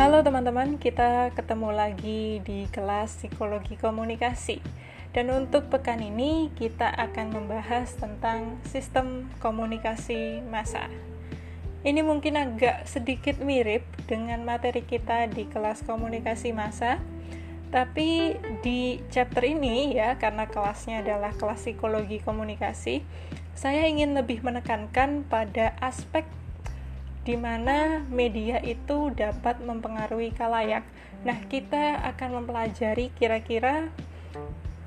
Halo teman-teman, kita ketemu lagi di kelas Psikologi Komunikasi. Dan untuk pekan ini kita akan membahas tentang sistem komunikasi massa. Ini mungkin agak sedikit mirip dengan materi kita di kelas komunikasi massa, tapi di chapter ini ya karena kelasnya adalah kelas psikologi komunikasi, saya ingin lebih menekankan pada aspek di mana media itu dapat mempengaruhi kalayak. Nah, kita akan mempelajari kira-kira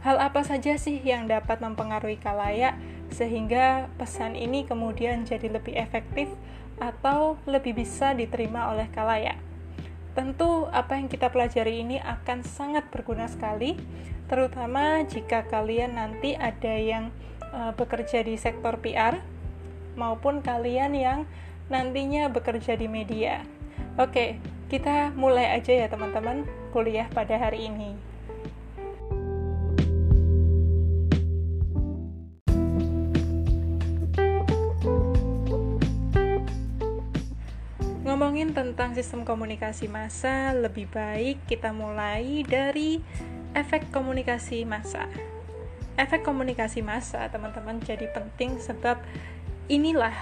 hal apa saja sih yang dapat mempengaruhi kalayak sehingga pesan ini kemudian jadi lebih efektif atau lebih bisa diterima oleh kalayak. Tentu apa yang kita pelajari ini akan sangat berguna sekali, terutama jika kalian nanti ada yang uh, bekerja di sektor PR maupun kalian yang nantinya bekerja di media. Oke, kita mulai aja ya teman-teman kuliah pada hari ini. Ngomongin tentang sistem komunikasi massa, lebih baik kita mulai dari efek komunikasi massa. Efek komunikasi massa, teman-teman, jadi penting sebab inilah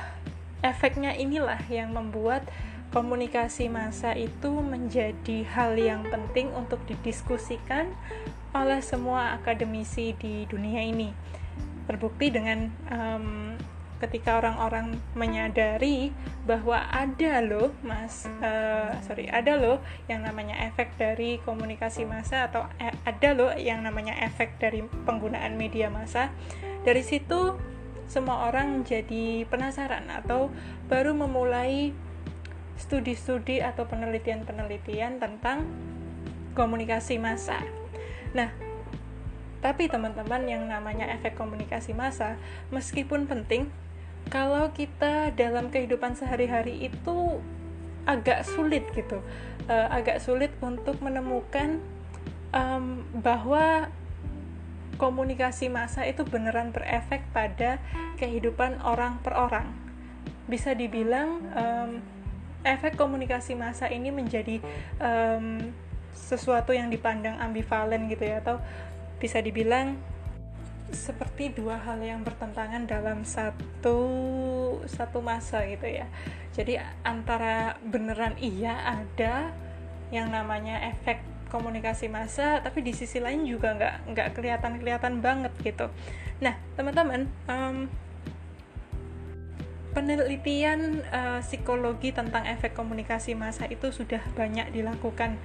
efeknya inilah yang membuat komunikasi massa itu menjadi hal yang penting untuk didiskusikan oleh semua akademisi di dunia ini. Terbukti dengan um, ketika orang-orang menyadari bahwa ada loh mas uh, sorry ada loh yang namanya efek dari komunikasi massa atau e ada loh yang namanya efek dari penggunaan media massa dari situ semua orang jadi penasaran atau baru memulai studi-studi atau penelitian-penelitian tentang komunikasi massa. Nah, tapi teman-teman yang namanya efek komunikasi massa, meskipun penting, kalau kita dalam kehidupan sehari-hari itu agak sulit gitu, uh, agak sulit untuk menemukan um, bahwa komunikasi massa itu beneran berefek pada kehidupan orang per orang. Bisa dibilang um, efek komunikasi massa ini menjadi um, sesuatu yang dipandang ambivalen gitu ya atau bisa dibilang seperti dua hal yang bertentangan dalam satu satu masa gitu ya. Jadi antara beneran iya ada yang namanya efek komunikasi massa tapi di sisi lain juga nggak nggak kelihatan kelihatan banget gitu. Nah teman-teman um, penelitian uh, psikologi tentang efek komunikasi massa itu sudah banyak dilakukan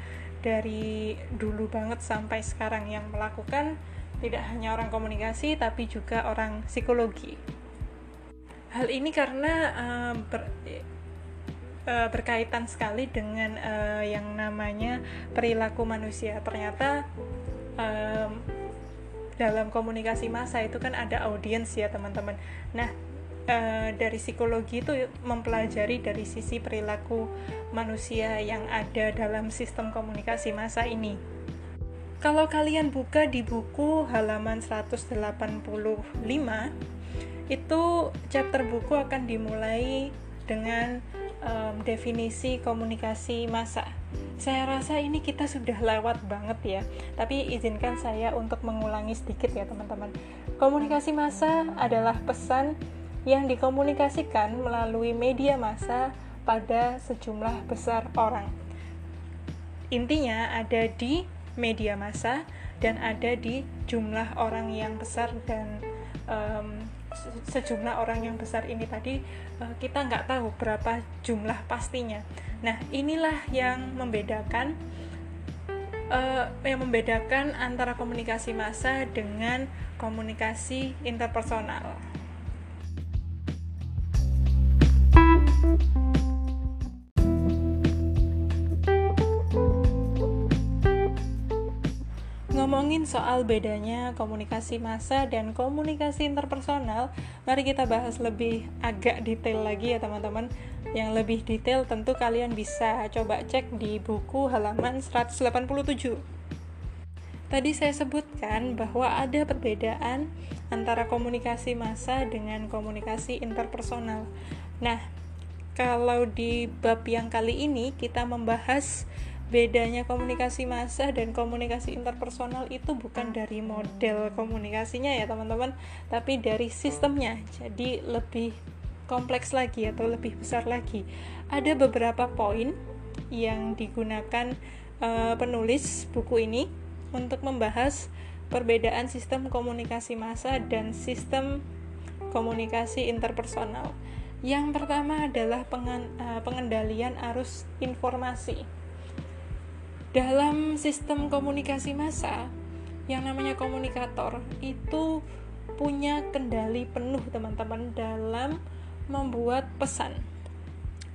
dari dulu banget sampai sekarang yang melakukan tidak hanya orang komunikasi tapi juga orang psikologi. Hal ini karena uh, ber, uh, berkaitan sekali dengan uh, yang namanya perilaku manusia. Ternyata um, dalam komunikasi massa itu kan ada audiens ya teman-teman. Nah uh, dari psikologi itu mempelajari dari sisi perilaku manusia yang ada dalam sistem komunikasi massa ini. Kalau kalian buka di buku halaman 185 itu chapter buku akan dimulai dengan um, definisi komunikasi massa. Saya rasa ini kita sudah lewat banget ya, tapi izinkan saya untuk mengulangi sedikit ya teman-teman. Komunikasi massa adalah pesan yang dikomunikasikan melalui media massa pada sejumlah besar orang. Intinya ada di media massa dan ada di jumlah orang yang besar dan um, sejumlah orang yang besar ini tadi uh, kita nggak tahu berapa jumlah pastinya. Nah inilah yang membedakan uh, yang membedakan antara komunikasi massa dengan komunikasi interpersonal. Ngomongin soal bedanya komunikasi massa dan komunikasi interpersonal, mari kita bahas lebih agak detail lagi ya teman-teman. Yang lebih detail tentu kalian bisa coba cek di buku halaman 187. Tadi saya sebutkan bahwa ada perbedaan antara komunikasi massa dengan komunikasi interpersonal. Nah, kalau di bab yang kali ini kita membahas bedanya komunikasi massa dan komunikasi interpersonal itu bukan dari model komunikasinya ya teman-teman tapi dari sistemnya. Jadi lebih kompleks lagi atau lebih besar lagi. Ada beberapa poin yang digunakan uh, penulis buku ini untuk membahas perbedaan sistem komunikasi massa dan sistem komunikasi interpersonal. Yang pertama adalah uh, pengendalian arus informasi dalam sistem komunikasi massa yang namanya komunikator itu punya kendali penuh teman-teman dalam membuat pesan.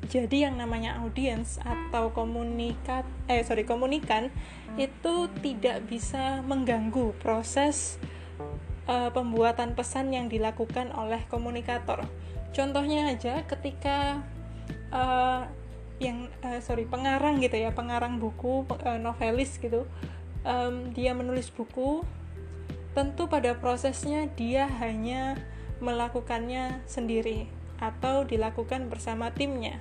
Jadi yang namanya audiens atau komunikat eh sorry komunikan itu tidak bisa mengganggu proses uh, pembuatan pesan yang dilakukan oleh komunikator. Contohnya aja ketika uh, yang uh, sorry pengarang gitu ya pengarang buku uh, novelis gitu. Um, dia menulis buku. Tentu pada prosesnya dia hanya melakukannya sendiri atau dilakukan bersama timnya.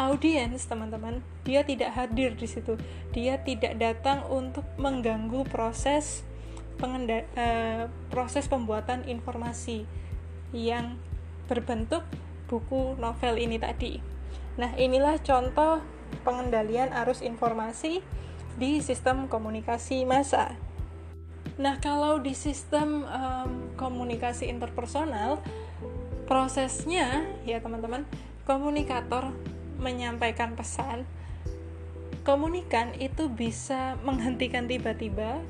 Audiens teman-teman dia tidak hadir di situ. Dia tidak datang untuk mengganggu proses uh, proses pembuatan informasi yang berbentuk buku novel ini tadi Nah, inilah contoh pengendalian arus informasi di sistem komunikasi massa. Nah, kalau di sistem um, komunikasi interpersonal, prosesnya ya teman-teman, komunikator menyampaikan pesan, komunikan itu bisa menghentikan tiba-tiba.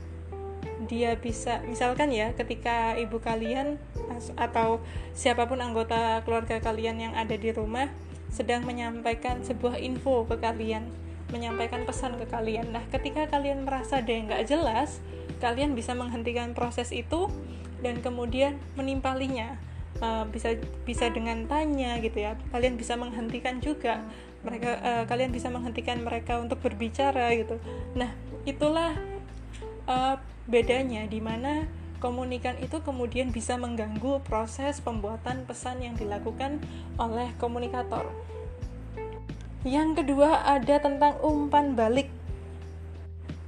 Dia bisa, misalkan ya, ketika ibu kalian atau siapa pun anggota keluarga kalian yang ada di rumah sedang menyampaikan sebuah info ke kalian, menyampaikan pesan ke kalian. Nah, ketika kalian merasa ada yang nggak jelas, kalian bisa menghentikan proses itu dan kemudian menimpalinya. Uh, bisa bisa dengan tanya gitu ya. Kalian bisa menghentikan juga mereka. Uh, kalian bisa menghentikan mereka untuk berbicara gitu. Nah, itulah uh, bedanya di mana komunikan itu kemudian bisa mengganggu proses pembuatan pesan yang dilakukan oleh komunikator. Yang kedua ada tentang umpan balik.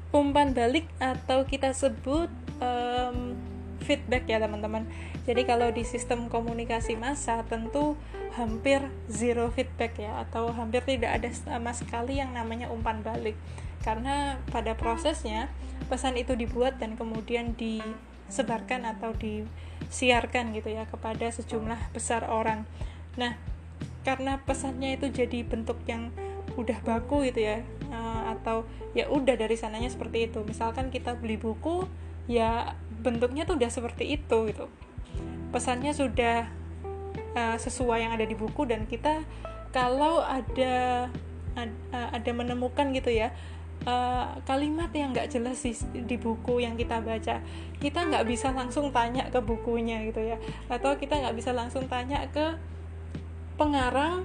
Umpan balik atau kita sebut um, feedback ya teman-teman. Jadi kalau di sistem komunikasi massa tentu hampir zero feedback ya atau hampir tidak ada sama sekali yang namanya umpan balik. Karena pada prosesnya pesan itu dibuat dan kemudian disebarkan atau disiarkan gitu ya kepada sejumlah besar orang. Nah, karena pesannya itu jadi bentuk yang udah baku gitu ya uh, atau ya udah dari sananya seperti itu misalkan kita beli buku ya bentuknya tuh udah seperti itu gitu pesannya sudah uh, sesuai yang ada di buku dan kita kalau ada ad, uh, ada menemukan gitu ya uh, kalimat yang nggak jelas di, di buku yang kita baca kita nggak bisa langsung tanya ke bukunya gitu ya. Atau kita nggak bisa langsung tanya ke pengarang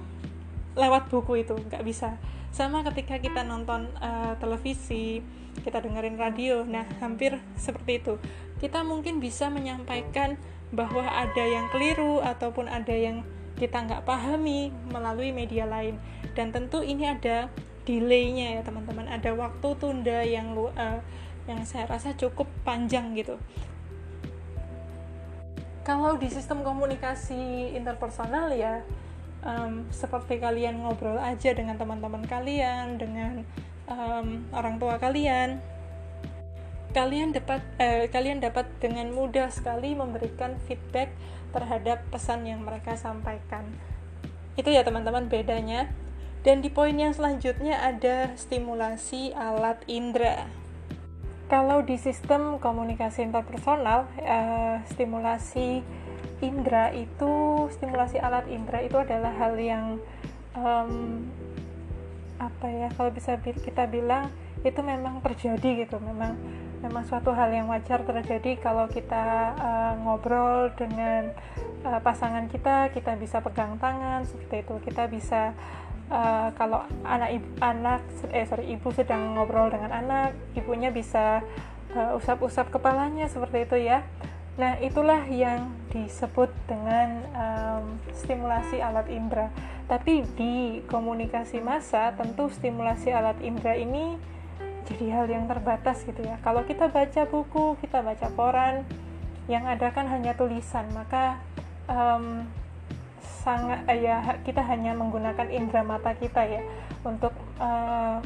lewat buku itu nggak bisa. Sama ketika kita nonton uh, televisi kita dengerin radio nah hampir seperti itu. Kita mungkin bisa menyampaikan bahwa ada yang keliru ataupun ada yang kita nggak pahami melalui media lain. Dan tentu ini ada delaynya ya teman-teman ada waktu tunda yang uh, yang saya rasa cukup panjang gitu kalau di sistem komunikasi interpersonal ya um, seperti kalian ngobrol aja dengan teman-teman kalian, dengan um, orang tua kalian, kalian dapat eh, kalian dapat dengan mudah sekali memberikan feedback terhadap pesan yang mereka sampaikan. Itu ya teman-teman bedanya. Dan di poin yang selanjutnya ada stimulasi alat indera. Kalau di sistem komunikasi interpersonal, eh, stimulasi indera itu stimulasi alat indera itu adalah hal yang um, apa ya kalau bisa kita bilang itu memang terjadi gitu memang memang suatu hal yang wajar terjadi kalau kita uh, ngobrol dengan uh, pasangan kita kita bisa pegang tangan seperti itu kita bisa uh, kalau anak ibu anak eh sorry ibu sedang ngobrol dengan anak ibunya bisa uh, usap-usap kepalanya seperti itu ya Nah, itulah yang disebut dengan um, stimulasi alat indera. Tapi di komunikasi massa, tentu stimulasi alat indera ini jadi hal yang terbatas gitu ya kalau kita baca buku kita baca koran yang ada kan hanya tulisan maka um, sangat uh, ya kita hanya menggunakan indera mata kita ya untuk uh,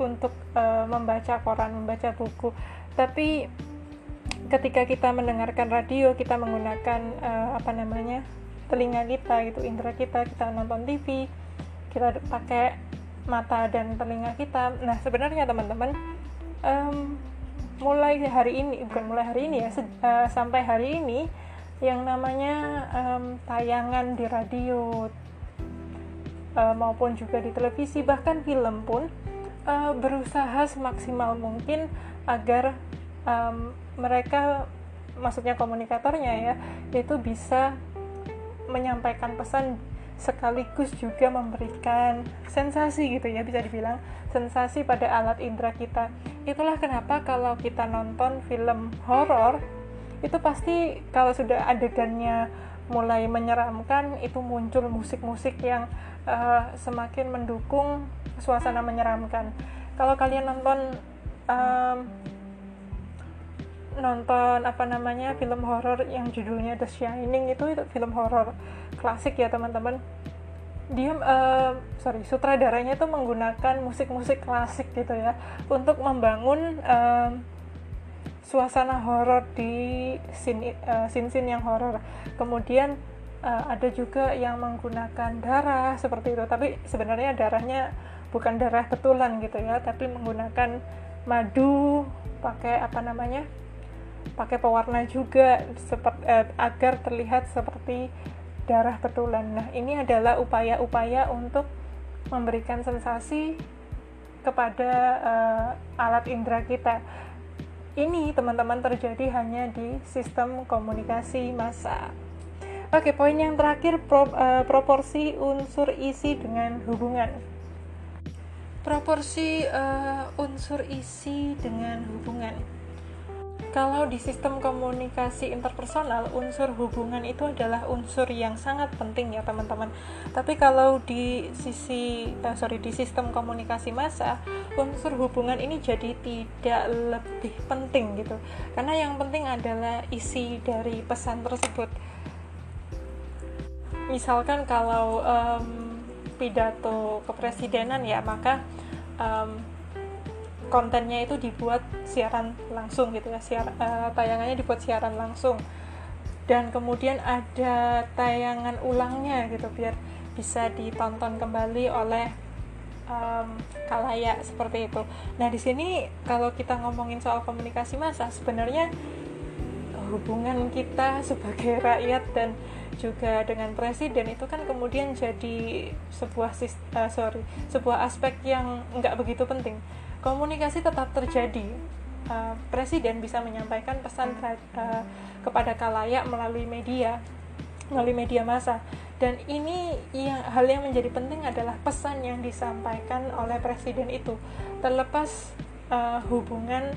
untuk uh, membaca koran membaca buku. Tapi ketika kita mendengarkan radio kita menggunakan uh, apa namanya telinga kita itu indera kita kita nonton TV kita pakai mata dan telinga kita. Nah sebenarnya teman-teman um, mulai hari ini bukan mulai hari ini ya uh, sampai hari ini yang namanya um, tayangan di radio uh, maupun juga di televisi bahkan film pun uh, berusaha semaksimal mungkin agar um, mereka maksudnya komunikatornya ya itu bisa menyampaikan pesan sekaligus juga memberikan sensasi gitu ya bisa dibilang sensasi pada alat indera kita. Itulah kenapa kalau kita nonton film horor itu pasti kalau sudah adegannya mulai menyeramkan itu muncul musik-musik yang uh, semakin mendukung suasana menyeramkan. Kalau kalian nonton um, nonton apa namanya film horor yang judulnya The Shining itu itu film horor klasik ya teman-teman. Dia uh, sorry sutradaranya itu menggunakan musik-musik klasik gitu ya untuk membangun uh, suasana horor di scene uh, scene yang horor kemudian uh, ada juga yang menggunakan darah seperti itu tapi sebenarnya darahnya bukan darah betulan gitu ya tapi menggunakan madu pakai apa namanya pakai pewarna juga seperti uh, agar terlihat seperti darah betulan. Nah, ini adalah upaya-upaya untuk memberikan sensasi kepada uh, alat indera kita. Ini teman-teman terjadi hanya di sistem komunikasi massa. Oke, poin yang terakhir pro, uh, proporsi unsur isi dengan hubungan. Proporsi uh, unsur isi dengan hubungan kalau di sistem komunikasi interpersonal, unsur hubungan itu adalah unsur yang sangat penting ya teman-teman. Tapi kalau di sisi, uh, sorry, di sistem komunikasi massa, unsur hubungan ini jadi tidak lebih penting gitu. Karena yang penting adalah isi dari pesan tersebut. Misalkan kalau um, pidato kepresidenan ya, maka um, kontennya itu dibuat siaran langsung gitu ya siar uh, tayangannya dibuat siaran langsung dan kemudian ada tayangan ulangnya gitu biar bisa ditonton kembali oleh um, kalayak seperti itu. Nah di sini kalau kita ngomongin soal komunikasi massa sebenarnya hubungan kita sebagai rakyat dan juga dengan presiden itu kan kemudian jadi sebuah uh, sorry sebuah aspek yang nggak begitu penting komunikasi tetap terjadi. Uh, presiden bisa menyampaikan pesan uh, kepada kalayak melalui media, melalui media massa. Dan ini yang hal yang menjadi penting adalah pesan yang disampaikan oleh presiden itu, terlepas uh, hubungan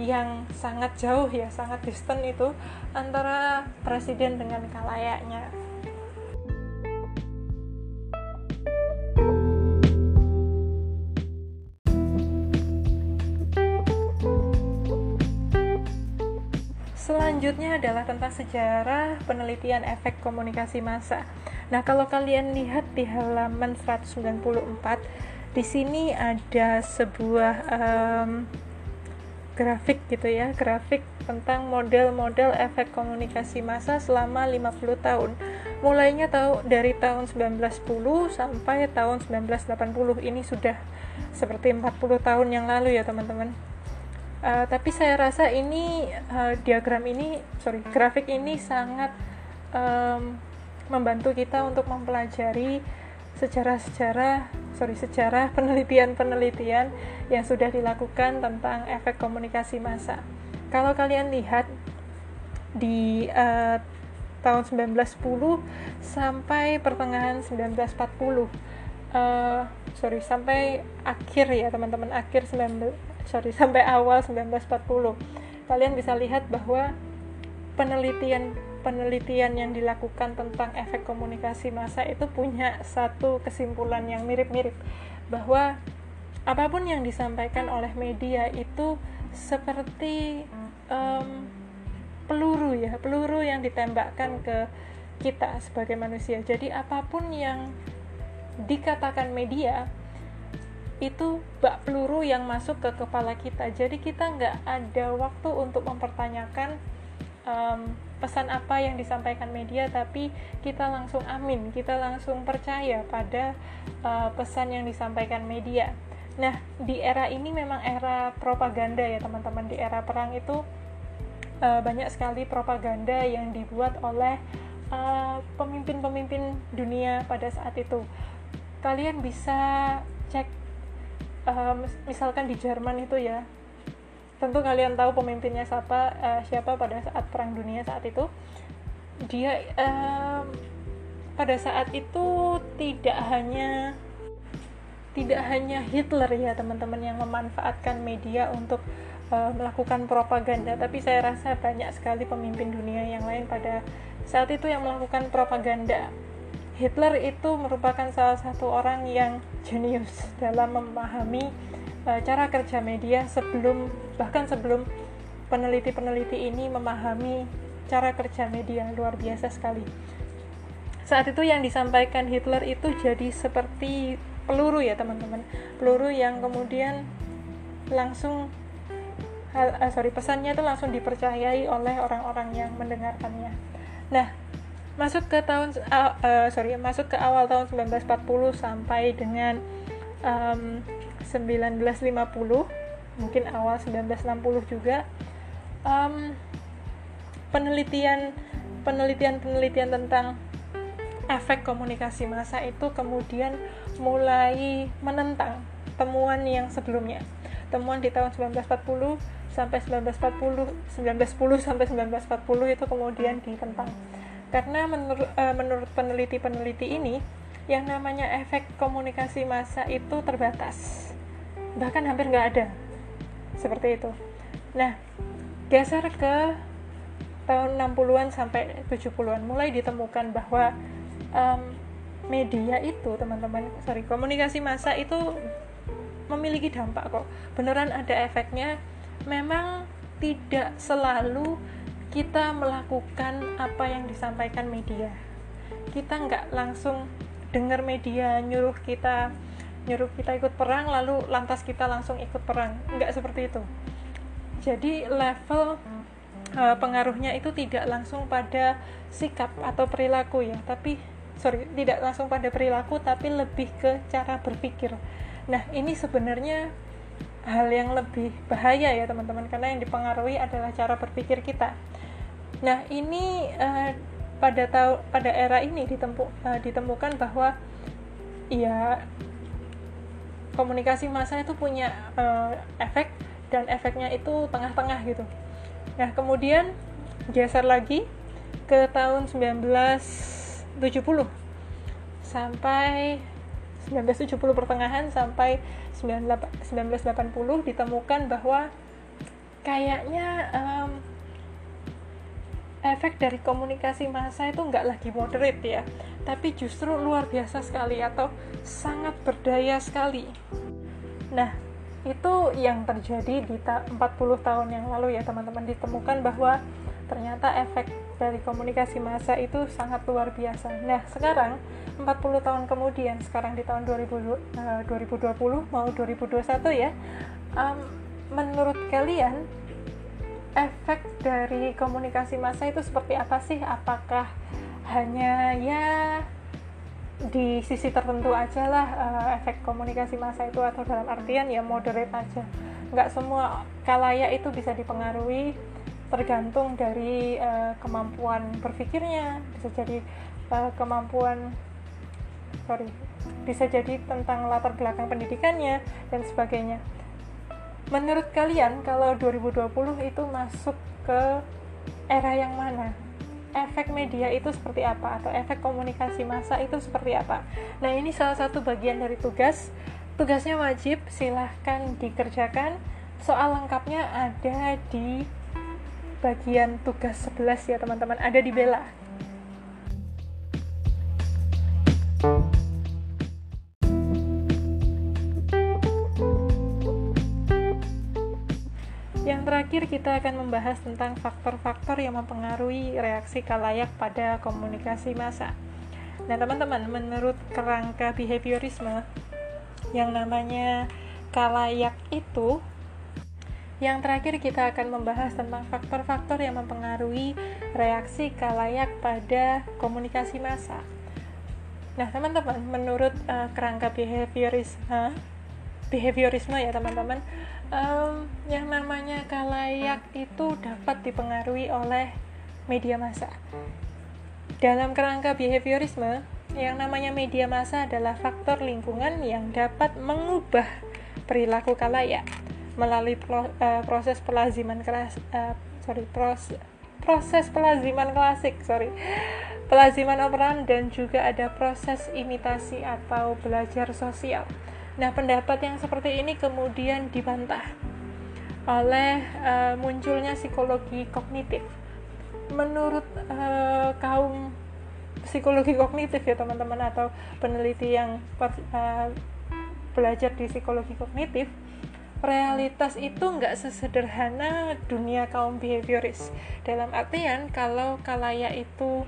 yang sangat jauh ya, sangat distant itu antara presiden dengan kalayaknya. Selanjutnya adalah tentang sejarah penelitian efek komunikasi massa. Nah, kalau kalian lihat di halaman 194, di sini ada sebuah um, grafik gitu ya, grafik tentang model-model efek komunikasi massa selama 50 tahun. Mulainya tahu dari tahun 1910 sampai tahun 1980. Ini sudah seperti 40 tahun yang lalu ya, teman-teman. Uh, tapi saya rasa ini uh, diagram ini, sorry, grafik ini sangat um, membantu kita untuk mempelajari sejarah-sejarah, sorry, sejarah penelitian-penelitian yang sudah dilakukan tentang efek komunikasi massa. Kalau kalian lihat di uh, tahun 1910 sampai pertengahan 1940, uh, sorry, sampai akhir ya teman-teman, akhir 19 sorry sampai awal 1940 kalian bisa lihat bahwa penelitian penelitian yang dilakukan tentang efek komunikasi massa itu punya satu kesimpulan yang mirip-mirip bahwa apa pun yang disampaikan oleh media itu seperti um, peluru ya peluru yang ditembakkan ke kita sebagai manusia. Jadi apa pun yang dikatakan media itu bak peluru yang masuk ke kepala kita. Jadi kita nggak ada waktu untuk mempertanyakan um, pesan apa yang disampaikan media tapi kita langsung amin kita langsung percaya pada uh, pesan yang disampaikan media. Nah di era ini memang era propaganda ya teman-teman. Di era perang itu uh, banyak sekali propaganda yang dibuat oleh pemimpin-pemimpin uh, dunia pada saat itu. Kalian bisa cek uh, misalkan di Jerman itu ya tentu kalian tahu pemimpinnya siapa uh, siapa pada saat perang dunia saat itu. Dia uh, pada saat itu tidak hanya tidak hanya Hitler ya teman-teman yang memanfaatkan media untuk uh, melakukan propaganda tapi saya rasa banyak sekali pemimpin dunia yang lain pada saat itu yang melakukan propaganda Hitler itu merupakan salah satu orang yang jenius dalam memahami uh, cara kerja media sebelum bahkan sebelum peneliti-peneliti ini memahami cara kerja media luar biasa sekali. Saat itu yang disampaikan Hitler itu jadi seperti peluru ya teman-teman, peluru yang kemudian langsung uh, sorry pesannya itu langsung dipercayai oleh orang-orang yang mendengarkannya. Nah, masuk ke tahun uh, uh, sorry masuk ke awal tahun 1940 sampai dengan um, 1950 mungkin awal 1960 juga um, penelitian penelitian penelitian tentang efek komunikasi massa itu kemudian mulai menentang temuan yang sebelumnya. Temuan di tahun 1940 sampai 1940 1910 sampai 1940 itu kemudian ditentang karena menur, uh, menurut peneliti-peneliti ini yang namanya efek komunikasi massa itu terbatas. Bahkan hampir nggak ada. Seperti itu. Nah geser ke tahun 60-an sampai 70-an mulai ditemukan bahwa um, media itu teman-teman sorry komunikasi massa itu memiliki dampak kok. Beneran ada efeknya. Memang tidak selalu kita melakukan apa yang disampaikan media. Kita nggak langsung dengar media nyuruh kita nyuruh kita ikut perang lalu lantas kita langsung ikut perang. Nggak seperti itu. Jadi level uh, pengaruhnya itu tidak langsung pada sikap atau perilaku ya. Tapi sorry tidak langsung pada perilaku tapi lebih ke cara berpikir. Nah ini sebenarnya hal yang lebih bahaya ya teman-teman. Karena yang dipengaruhi adalah cara berpikir kita nah ini uh, pada tahu pada era ini ditempu, uh, ditemukan bahwa ya komunikasi massa itu punya uh, efek dan efeknya itu tengah-tengah gitu. Nah kemudian geser lagi ke tahun 1970 sampai 1970 pertengahan sampai 1980 ditemukan bahwa kayaknya um, efek dari komunikasi massa itu nggak lagi moderate ya tapi justru luar biasa sekali atau sangat berdaya sekali. Nah itu yang terjadi di ta 40 tahun yang lalu ya teman-teman. Ditemukan bahwa ternyata efek dari komunikasi massa itu sangat luar biasa. Nah sekarang 40 tahun kemudian sekarang di tahun 2000, uh, 2020 mau 2021 ya um, menurut kalian efek dari komunikasi massa itu seperti apa sih? Apakah hanya ya di sisi tertentu aja lah uh, efek komunikasi massa itu atau dalam artian ya moderate aja. Nggak semua kalaya itu bisa dipengaruhi tergantung dari uh, kemampuan berpikirnya. Bisa jadi uh, kemampuan sorry bisa jadi tentang latar belakang pendidikannya dan sebagainya menurut kalian kalau 2020 itu masuk ke era yang mana? Efek media itu seperti apa? Atau efek komunikasi massa itu seperti apa? Nah ini salah satu bagian dari tugas. Tugasnya wajib silahkan dikerjakan. Soal lengkapnya ada di bagian tugas 11 ya teman-teman. Ada di Bella terakhir kita akan membahas tentang faktor-faktor yang mempengaruhi reaksi kalayak pada komunikasi massa. Nah, teman-teman, menurut kerangka behaviorisme yang namanya kalayak itu yang terakhir kita akan membahas tentang faktor-faktor yang mempengaruhi reaksi kalayak pada komunikasi massa. Nah, teman-teman, menurut uh, kerangka behaviorisme, behaviorisme ya teman-teman, um, yang namanya kalayak itu dapat dipengaruhi oleh media massa. Dalam kerangka behaviorisme, yang namanya media massa adalah faktor lingkungan yang dapat mengubah perilaku kalayak melalui uh, proses pelaziman kelas uh, sorry proses proses pelaziman klasik sorry pelaziman operan dan juga ada proses imitasi atau belajar sosial nah pendapat yang seperti ini kemudian dibantah oleh uh, munculnya psikologi kognitif. Menurut uh, kaum psikologi kognitif ya teman-teman atau peneliti yang uh, belajar di psikologi kognitif realitas itu nggak sesederhana dunia kaum behavioris. Dalam artian kalau kalaya itu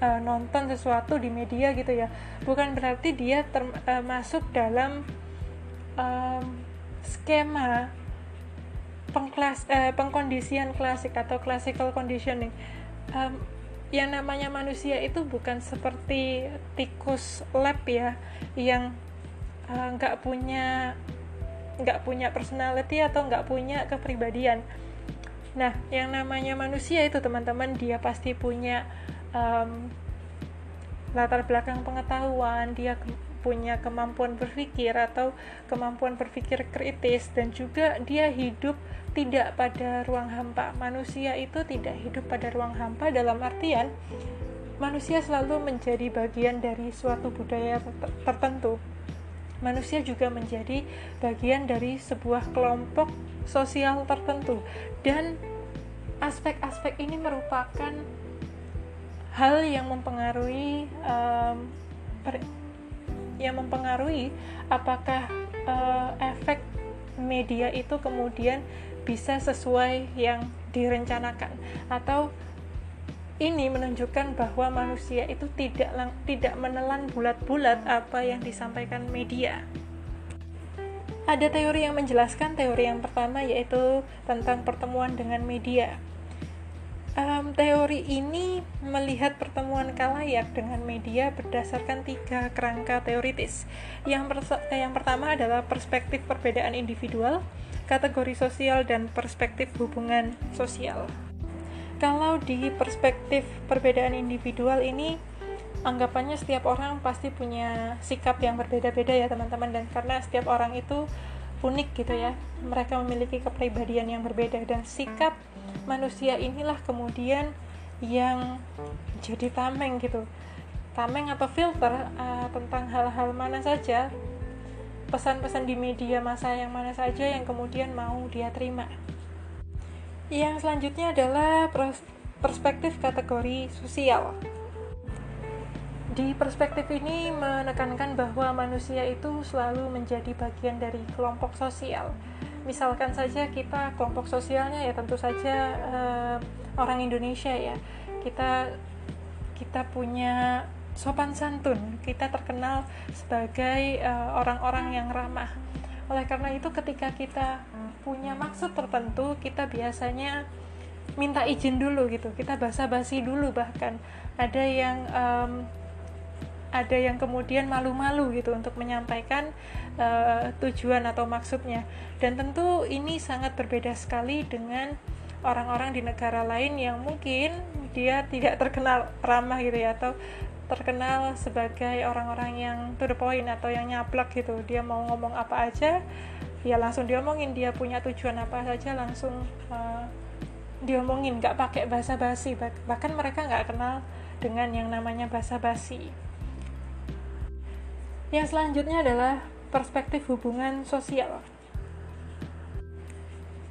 uh, nonton sesuatu di media gitu ya. Bukan berarti dia termasuk uh, dalam um, skema pengklas uh, pengkondisian klasik atau classical conditioning. Um, yang namanya manusia itu bukan seperti tikus lab ya yang nggak uh, punya nggak punya personality atau nggak punya kepribadian. Nah yang namanya manusia itu teman-teman dia pasti punya um, latar belakang pengetahuan dia punya kemampuan berpikir atau kemampuan berpikir kritis dan juga dia hidup tidak pada ruang hampa. Manusia itu tidak hidup pada ruang hampa dalam artian manusia selalu menjadi bagian dari suatu budaya tertentu. Manusia juga menjadi bagian dari sebuah kelompok sosial tertentu. Dan aspek-aspek ini merupakan hal yang mempengaruhi um, per, yang mempengaruhi apakah uh, efek media itu kemudian bisa sesuai yang direncanakan atau ini menunjukkan bahwa manusia itu tidak tidak menelan bulat-bulat apa yang disampaikan media. Ada teori yang menjelaskan teori yang pertama yaitu tentang pertemuan dengan media. Um, teori ini melihat pertemuan kalayak dengan media berdasarkan tiga kerangka teoritis. Yang, yang pertama adalah perspektif perbedaan individual, kategori sosial, dan perspektif hubungan sosial. Kalau di perspektif perbedaan individual ini anggapannya setiap orang pasti punya sikap yang berbeda-beda ya teman-teman. Dan karena setiap orang itu unik gitu ya mereka memiliki kepribadian yang berbeda. Dan sikap manusia inilah kemudian yang jadi tameng gitu tameng atau filter uh, tentang hal-hal mana saja pesan-pesan di media masa yang mana saja yang kemudian mau dia terima yang selanjutnya adalah perspektif kategori sosial. Di perspektif ini menekankan bahwa manusia itu selalu menjadi bagian dari kelompok sosial. Misalkan saja kita kelompok sosialnya ya tentu saja uh, orang Indonesia ya. Kita kita punya sopan santun. Kita terkenal sebagai eh, orang-orang uh, yang ramah. Oleh karena itu ketika kita punya maksud tertentu kita biasanya minta izin dulu gitu kita basa-basi dulu bahkan ada yang um, ada yang kemudian malu-malu gitu untuk menyampaikan uh, tujuan atau maksudnya. Dan tentu ini sangat berbeda sekali dengan orang-orang di negara lain yang mungkin dia tidak terkenal ramah gitu ya atau terkenal sebagai orang-orang yang to the point atau yang nyaplak gitu. Dia mau ngomong apa aja ya langsung diomongin. Dia punya tujuan apa saja langsung uh, diomongin. Nggak pakai bahasa basi bahkan mereka nggak kenal dengan yang namanya bahasa basi yang selanjutnya adalah perspektif hubungan sosial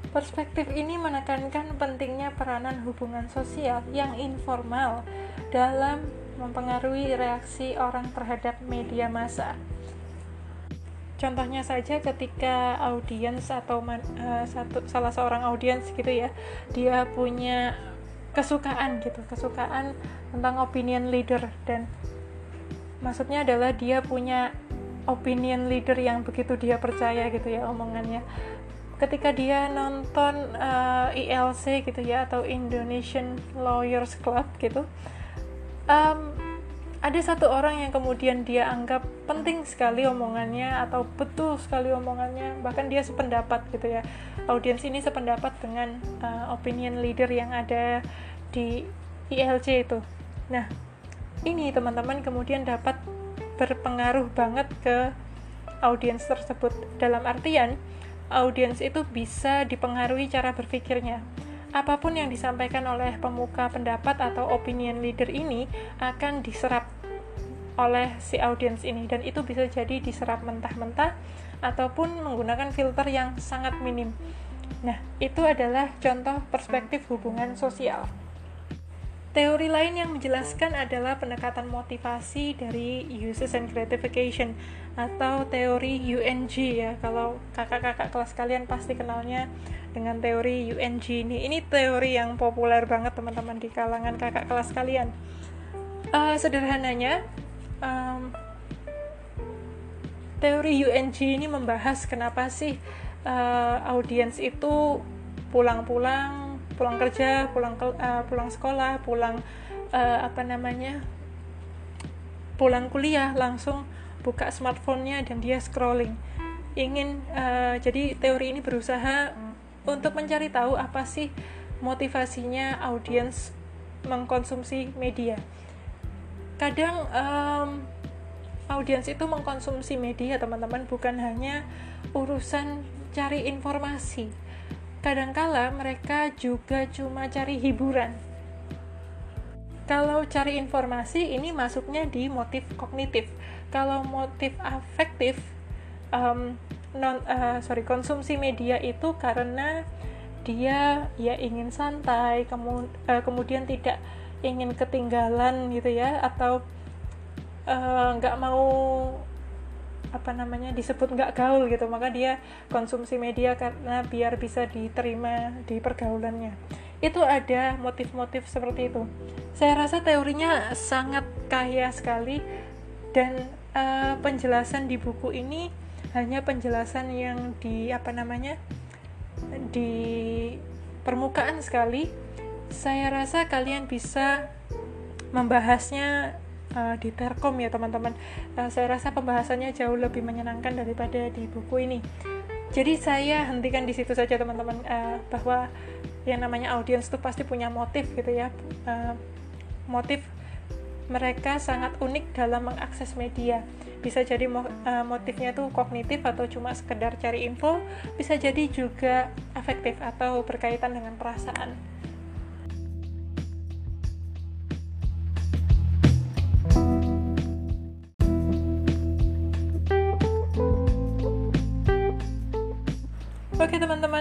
Perspektif ini menekankan pentingnya peranan hubungan sosial yang informal dalam mempengaruhi reaksi orang terhadap media massa. contohnya saja ketika audiens atau man, uh, satu salah seorang audiens gitu ya dia punya kesukaan gitu kesukaan tentang opinion leader dan maksudnya adalah dia punya opinion leader yang begitu dia percaya gitu ya omongannya. Ketika dia nonton uh, ILC gitu ya atau Indonesian Lawyers Club gitu um, ada satu orang yang kemudian dia anggap penting sekali omongannya atau betul sekali omongannya bahkan dia sependapat gitu ya. Audiens ini sependapat dengan uh, opinion leader yang ada di ILC itu. Nah ini teman-teman kemudian dapat berpengaruh banget ke audiens tersebut dalam artian audiens itu bisa dipengaruhi cara berpikirnya apa pun yang disampaikan oleh pemuka pendapat atau opinion leader ini akan diserap oleh si audiens ini dan itu bisa jadi diserap mentah-mentah ataupun menggunakan filter yang sangat minim. Nah, itu adalah contoh perspektif hubungan sosial. Teori lain yang menjelaskan adalah pendekatan motivasi dari uses and gratification atau teori UNG ya. Kalau kakak-kakak kelas kalian pasti kenalnya dengan teori UNG ini. Ini teori yang populer banget teman-teman di kalangan kakak kelas kalian. Uh, sederhananya, um, teori UNG ini membahas kenapa sih uh, audiens itu pulang-pulang pulang kerja pulang ke, uh, pulang sekolah pulang uh, apa namanya pulang kuliah langsung buka smartphone-nya dan dia scrolling. Ingin uh, jadi teori ini berusaha untuk mencari tahu apa sih motivasinya audiens mengkonsumsi media. Kadang um, audiens itu mengkonsumsi media teman-teman bukan hanya urusan cari informasi kadangkala mereka juga cuma cari hiburan. Kalau cari informasi ini masuknya di motif kognitif. Kalau motif afektif, um, non uh, sorry konsumsi media itu karena dia ya ingin santai, kemu uh, kemudian tidak ingin ketinggalan gitu ya, atau uh, nggak uh, mau apa namanya disebut nggak gaul gitu. Maka dia konsumsi media karena biar bisa diterima di pergaulannya. Itu ada motif-motif seperti itu. Saya rasa teorinya sangat kaya sekali. Dan uh, penjelasan di buku ini hanya penjelasan yang di apa namanya di permukaan sekali. Saya rasa kalian bisa membahasnya uh, di Terkom ya teman-teman. Uh, saya rasa pembahasannya jauh lebih menyenangkan daripada di buku ini. Jadi saya hentikan di situ saja teman-teman uh, bahwa yang namanya audiens itu pasti punya motif gitu ya. Uh, motif mereka sangat unik dalam mengakses media. Bisa jadi uh, motifnya itu kognitif atau cuma sekedar cari info, bisa jadi juga afektif atau berkaitan dengan perasaan.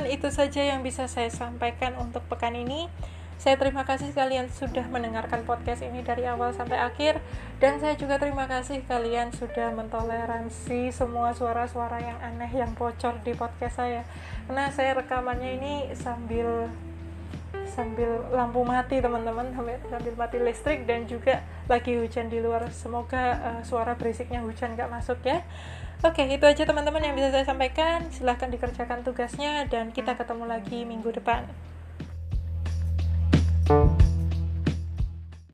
Itu saja yang bisa saya sampaikan untuk pekan ini. Saya terima kasih kalian sudah mendengarkan podcast ini dari awal sampai akhir dan saya juga terima kasih kalian sudah mentoleransi semua suara-suara yang aneh yang bocor di podcast saya. Karena saya rekamannya ini sambil sambil lampu mati teman-teman sambil mati listrik dan juga lagi hujan di luar semoga uh, suara berisiknya hujan gak masuk ya Oke, itu aja teman-teman yang bisa saya sampaikan. Silahkan dikerjakan tugasnya dan kita ketemu lagi minggu depan. thank you